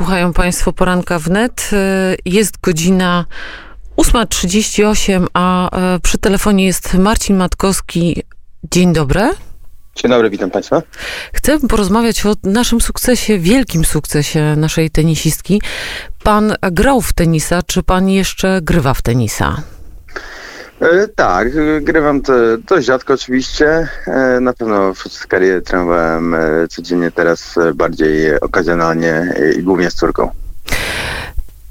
Słuchają Państwo poranka wnet. Jest godzina 8.38, a e, przy telefonie jest Marcin Matkowski. Dzień dobry. Dzień dobry, witam Państwa. Chcę porozmawiać o naszym sukcesie, wielkim sukcesie naszej tenisistki. Pan grał w tenisa, czy pan jeszcze grywa w tenisa? E, tak, grywam to dość rzadko oczywiście. E, na pewno w karierze trenowałem e, codziennie, teraz e, bardziej okazjonalnie e, i głównie z córką.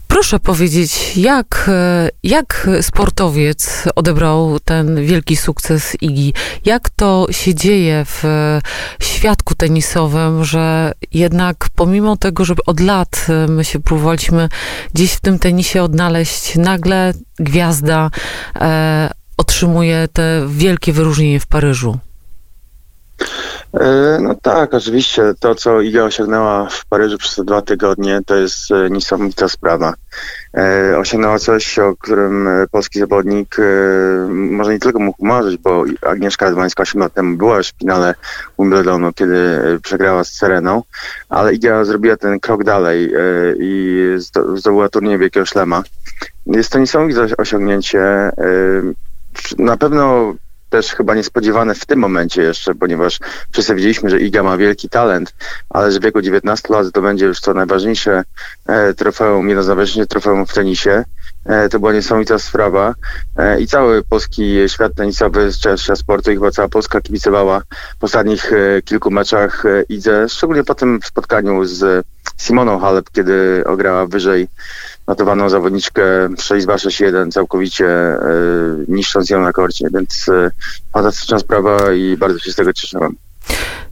Proszę powiedzieć, jak, e, jak sportowiec odebrał ten wielki sukces Igi? Jak to się dzieje w e, świadku tenisowym, że jednak pomimo tego, że od lat e, my się próbowaliśmy gdzieś w tym tenisie odnaleźć, nagle gwiazda e, otrzymuje te wielkie wyróżnienie w Paryżu? E, No tak, oczywiście to, co Iga osiągnęła w Paryżu przez te dwa tygodnie, to jest e, niesamowita sprawa. E, Osiągnęła coś, o którym polski zawodnik może nie tylko mógł marzyć, bo Agnieszka Radwańska 8 lat temu była już w finale Wimbledonu, kiedy przegrała z Sereną, ale Iga zrobiła ten krok dalej i zdo- zdobyła turniej Wielkiego Szlema. Jest to niesamowite osiągnięcie. Na pewno też chyba niespodziewane w tym momencie jeszcze, ponieważ wszyscy wiedzieliśmy, że Iga ma wielki talent, ale że w wieku 19 lat to będzie już to najważniejsze e, trofeum, jedno z najważniejszych trofeum w tenisie. E, to była niesamowita sprawa e, i cały polski świat tenisowy, świat świat sportu i chyba cała Polska kibicowała w ostatnich e, kilku meczach e, Idze, szczególnie po tym spotkaniu z Simoną Halep, kiedy ograła wyżej notowaną zawodniczkę 6-2-6-1, całkowicie e, niszcząc ją na korcie, więc e, fantastyczna sprawa i bardzo się z tego cieszyłem.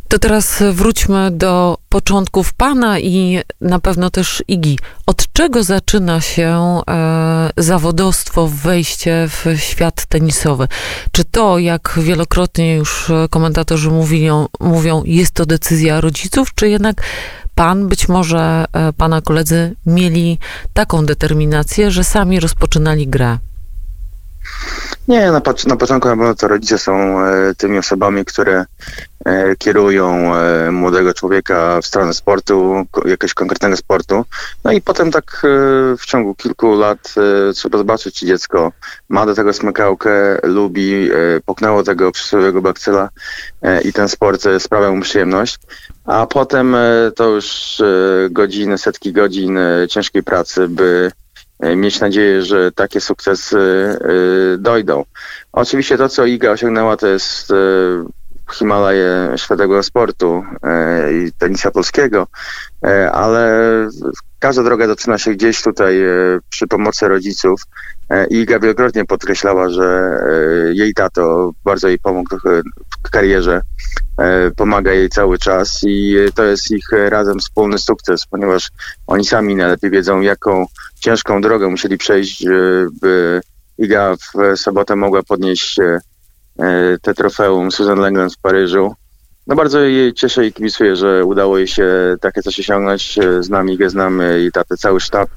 To teraz wróćmy do początków pana i na pewno też Igi. Od czego zaczyna się e, zawodowstwo, wejście w świat tenisowy? Czy to, jak wielokrotnie już komentatorzy mówią, mówią jest to decyzja rodziców, czy jednak pan, być może e, pana koledzy mieli taką determinację, że sami rozpoczynali grę? Nie, na, na początku na pewno to rodzice są e, tymi osobami, które e, kierują e, młodego człowieka w stronę sportu, jakiegoś konkretnego sportu. No i potem tak w ciągu kilku lat trzeba zobaczyć, czy dziecko ma do tego smykałkę, lubi, poknęło tego przysłowiowego bakcyla i ten sport sprawia mu przyjemność. A potem to już godziny, setki godzin ciężkiej pracy, by mieć nadzieję, że takie sukcesy e, dojdą. Oczywiście to, co Iga osiągnęła, to jest e, Himalaje światowego sportu e, i tenisa polskiego, e, ale każda droga zaczyna się gdzieś tutaj e, przy pomocy rodziców. E, Iga wielokrotnie podkreślała, że e, jej tato bardzo jej pomógł e, w karierze, e, pomaga jej cały czas i e, to jest ich e, razem wspólny sukces, ponieważ oni sami najlepiej wiedzą, jaką ciężką drogę musieli przejść, e, by Iga w sobotę mogła podnieść e, e, te trofeum Susan Langland w Paryżu. No bardzo jej cieszę i kibicuję, że udało jej się takie coś osiągnąć. E, Znam Igę, znam e, jej tatę, cały sztab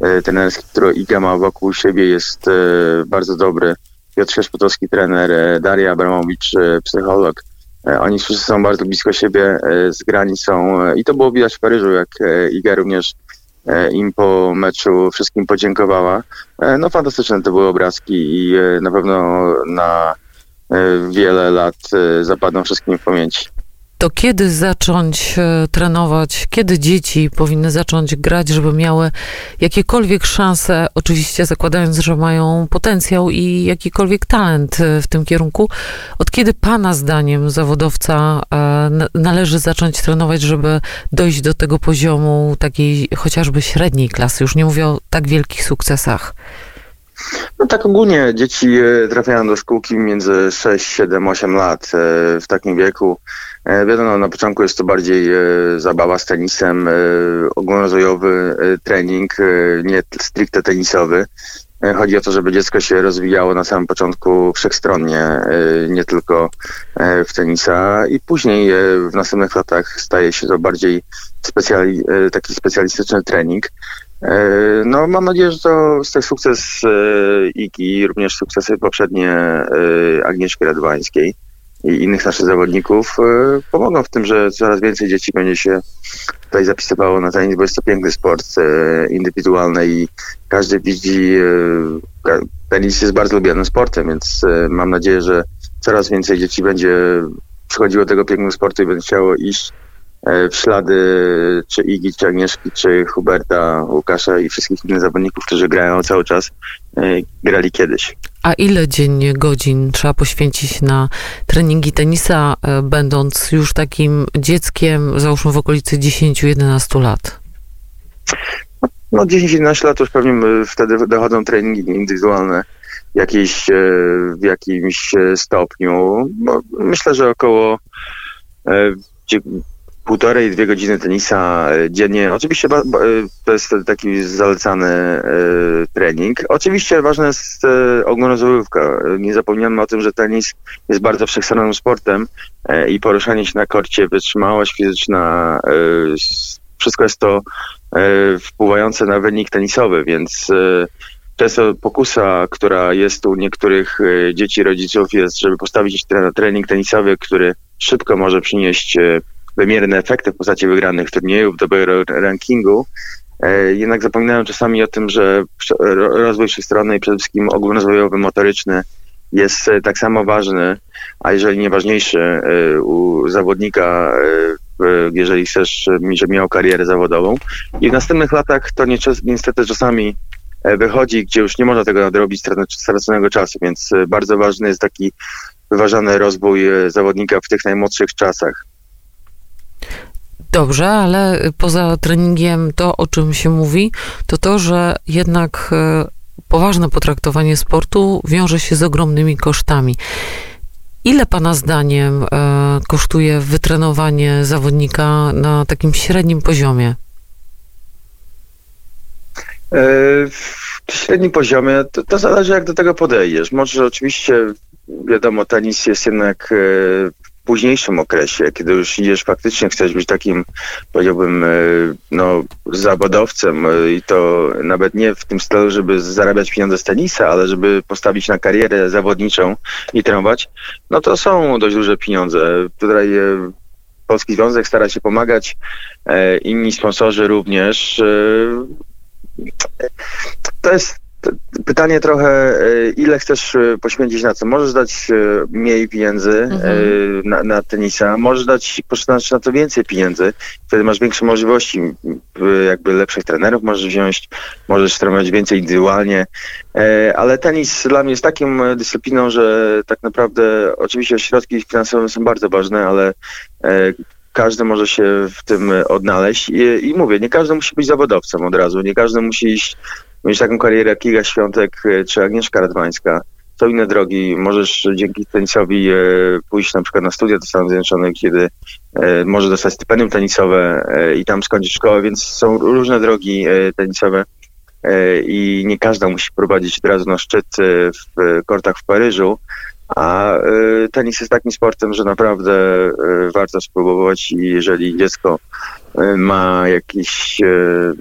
e, trenerski, który Iga ma wokół siebie jest e, bardzo dobry. Piotr Szeszpotowski, trener, e, Daria Abramowicz, e, psycholog. E, Oni wszyscy są bardzo blisko siebie, e, zgrani są e, i to było widać w Paryżu, jak Iga również im po meczu wszystkim podziękowała. No fantastyczne to były obrazki i na pewno na wiele lat zapadną wszystkim w pamięci. To kiedy zacząć e, trenować, kiedy dzieci powinny zacząć grać, żeby miały jakiekolwiek szanse, oczywiście zakładając, że mają potencjał i jakikolwiek talent e, w tym kierunku, od kiedy Pana zdaniem zawodowca e, należy zacząć trenować, żeby dojść do tego poziomu takiej chociażby średniej klasy? Już nie mówię o tak wielkich sukcesach. No tak ogólnie dzieci trafiają do szkółki między 6, 7, 8 lat w takim wieku. E, Wiadomo, na początku jest to bardziej e, zabawa z tenisem, e, ogólnorozwojowy e, trening, nie stricte tenisowy. Chodzi o to, żeby dziecko się rozwijało na samym początku wszechstronnie, nie tylko w tenisa i później w następnych latach staje się to bardziej specjali, taki specjalistyczny trening. No, mam nadzieję, że to jest to sukces Igi, również sukcesy poprzednie Agnieszki Radwańskiej. I innych naszych zawodników pomogą w tym, że coraz więcej dzieci będzie się tutaj zapisywało na tenis, bo jest to piękny sport indywidualny i każdy widzi, tenis jest bardzo lubianym sportem, więc mam nadzieję, że coraz więcej dzieci będzie przychodziło do tego pięknego sportu i będzie chciało iść E, w ślady czy Igi, czy Agnieszki, czy Huberta, Łukasza i wszystkich innych zawodników, którzy grają cały czas, e, grali kiedyś. A ile dziennie godzin trzeba poświęcić na treningi tenisa, e, będąc już takim dzieckiem, załóżmy w okolicy 10-11 lat? No 10-11 lat już pewnie wtedy dochodzą treningi indywidualne jakieś, w jakimś stopniu. No, myślę, że około półtorej, dwie godziny tenisa e, dziennie. Oczywiście e, to jest taki zalecany e, trening. Oczywiście ważna jest ogólnozorówka. Nie zapominamy o tym, że tenis jest bardzo wszechstronnym sportem i poruszanie się na korcie, wytrzymałość fizyczna, wszystko jest to wpływające na wynik tenisowy, więc często pokusa, która jest u niektórych dzieci, rodziców jest, żeby postawić na trening tenisowy, który szybko może przynieść wymierne efekty w postaci wygranych turniejów, dobrego rankingu, e, jednak zapominają czasami o tym, że rozwój wszechstronny i przede wszystkim ogólnorozwojowy, motoryczny jest e, tak samo ważny, a jeżeli nie ważniejszy e, u zawodnika, jeżeli chcesz, żeby miał karierę zawodową. I w następnych latach to niestety czasami wychodzi, gdzie już nie można tego nadrobić straconego czasu, więc bardzo ważny jest taki wyważony rozwój zawodnika w tych najmłodszych czasach. Dobrze, ale poza treningiem to, o czym się mówi, to to, że jednak e, poważne potraktowanie sportu wiąże się z ogromnymi kosztami. Ile Pana zdaniem e, kosztuje wytrenowanie zawodnika na takim średnim poziomie? W e, średnim poziomie to, to zależy, jak do tego podejdziesz. Może oczywiście, wiadomo, tenis jest jednak późniejszym okresie, kiedy już idziesz faktycznie, chcesz być takim, powiedziałbym, e, no, zawodowcem e, i to nawet nie w tym stylu, żeby zarabiać pieniądze z tenisa, ale żeby postawić na karierę zawodniczą i trenować, no to są dość duże pieniądze. Tutaj e, Polski Związek stara się pomagać, inni sponsorzy również. To jest Pytanie trochę, e, ile chcesz e, poświęcić na co? Możesz dać e, mniej pieniędzy mhm. na, na, tenisa, możesz dać poświęcić na to więcej pieniędzy, wtedy masz większe możliwości, jakby lepszych trenerów możesz wziąć, możesz trenować więcej indywidualnie, ale tenis dla mnie jest taką dyscypliną, że tak naprawdę oczywiście środki finansowe są bardzo ważne, ale każdy może się w tym odnaleźć I, i mówię, nie każdy musi być zawodowcem od razu, nie każdy musi iść mieć taką karierę jak Iga Świątek e, czy Agnieszka Radwańska. To inne drogi. Możesz dzięki tenisowi e, pójść na przykład na studia do Stanów Zjednoczonych, kiedy e, może dostać stypendium tenisowe i tam skończyć szkołę, więc są różne drogi tenisowe i nie każda musi prowadzić od razu na szczyt w kortach w Paryżu, a tenis jest takim sportem, że naprawdę warto spróbować i jeżeli dziecko ma jakieś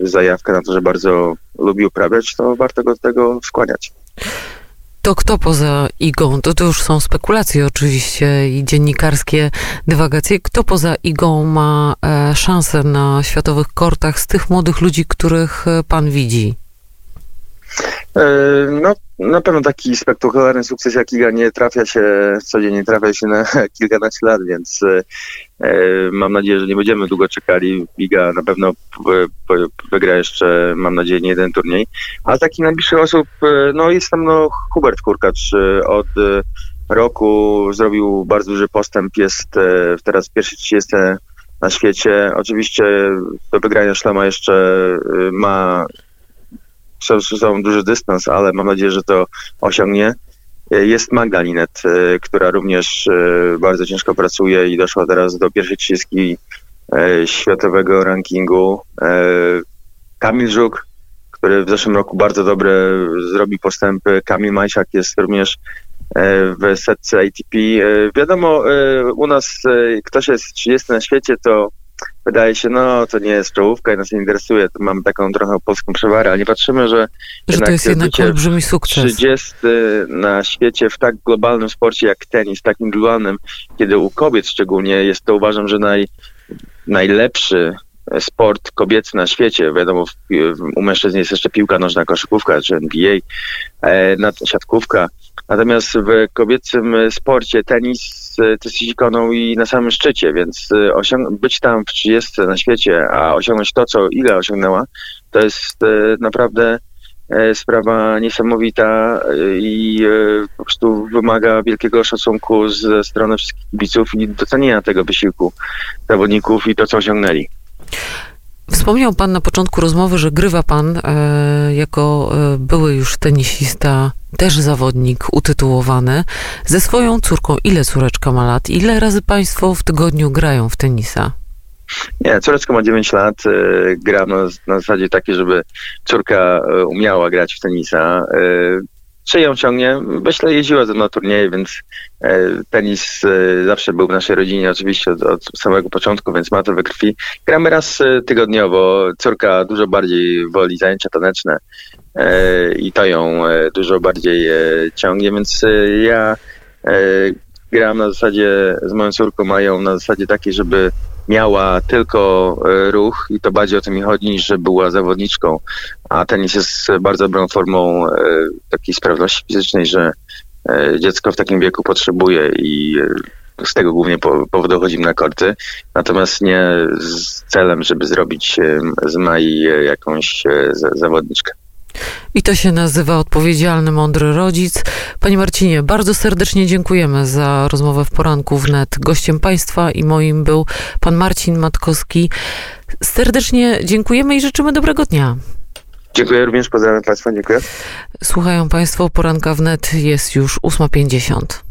zajawkę na to, że bardzo lubi uprawiać, to warto go do tego skłaniać. To kto poza Igą, to, to już są spekulacje oczywiście i dziennikarskie dywagacje, kto poza Igą ma e, szansę na światowych kortach z tych młodych ludzi, których e, pan widzi? E, no, na pewno taki spektakularny sukces jak Iga nie trafia się codziennie, trafia się na kilkanaście lat, więc e, mam nadzieję, że nie będziemy długo czekali. Iga na pewno wygra jeszcze, mam nadzieję, nie jeden turniej. A z takich najbliższych osób, e, no jest tam no, Hubert Kurkacz. Od roku zrobił bardzo duży postęp, jest teraz pierwszy 30 na świecie. Oczywiście do wygrania szlama jeszcze ma są duży dystans, ale mam nadzieję, że to osiągnie. Jest Magda Linet, e, która również e, bardzo ciężko pracuje i doszła teraz do pierwszej trzydziestki e, światowego rankingu. Kamil Żuk, który w zeszłym roku bardzo dobre zrobi postępy. Kamil Majsiak jest również w setce ATP. Wiadomo, u nas ktoś jest 30 na świecie, to wydaje się, no to nie jest czołówka i nas nie interesuje, to mamy taką trochę polską przewarę, ale nie patrzymy, że, Że to jest jednak olbrzymi sukces. 30 na świecie w tak globalnym sporcie jak tenis, tak indywidualnym, kiedy u kobiet szczególnie jest to uważam, że naj, najlepszy sport kobiecy na świecie. Wiadomo, u mężczyzn jest jeszcze piłka nożna, koszykówka czy NBA, e, siatkówka. Natomiast w kobiecym sporcie tenis e, to jest ikoną i na samym szczycie, więc e, być tam w 30 na świecie, a osiągnąć to, co ile osiągnęła, to jest naprawdę sprawa niesamowita i po prostu wymaga wielkiego szacunku ze strony wszystkich kibiców i docenienia tego wysiłku zawodników i to, co osiągnęli. Wspomniał pan na początku rozmowy, że grywa pan e, jako e, były już tenisista, też zawodnik utytułowany, ze swoją córką. Ile córeczka ma lat? Ile razy państwo w tygodniu grają w tenisa? Nie, córeczka ma 9 lat, e, na, na zasadzie takiej, żeby córka e, umiała grać w tenisa. E, czy ją ciągnie? Myślę, jeździła ze mną turnieje, więc e, tenis e, zawsze był w naszej rodzinie, oczywiście od, od samego początku, więc ma to we krwi. Gramy raz e, tygodniowo. Córka dużo bardziej woli zajęcia taneczne i to ją dużo bardziej ciągnie, więc ja gram na zasadzie z moją córką, mają na zasadzie takiej, żeby miała tylko e, ruch i to bardziej o to mi chodzi, niż że była zawodniczką. A tenis jest bardzo dobrą formą e, takiej sprawności fizycznej, że e, dziecko w takim wieku potrzebuje i z tego głównie po- powodu chodzimy na korty. Natomiast nie z celem, żeby zrobić z Mai jakąś za- zawodniczkę. I to się nazywa odpowiedzialny, mądry rodzic. Panie Marcinie, bardzo serdecznie dziękujemy za rozmowę w poranku wnet. Gościem państwa i moim był pan Marcin Matkowski. Serdecznie dziękujemy i życzymy dobrego dnia. Dziękuję również, pozdrawiam Państwa, dziękuję. Słuchają Państwo poranka wnet, jest już 8.50.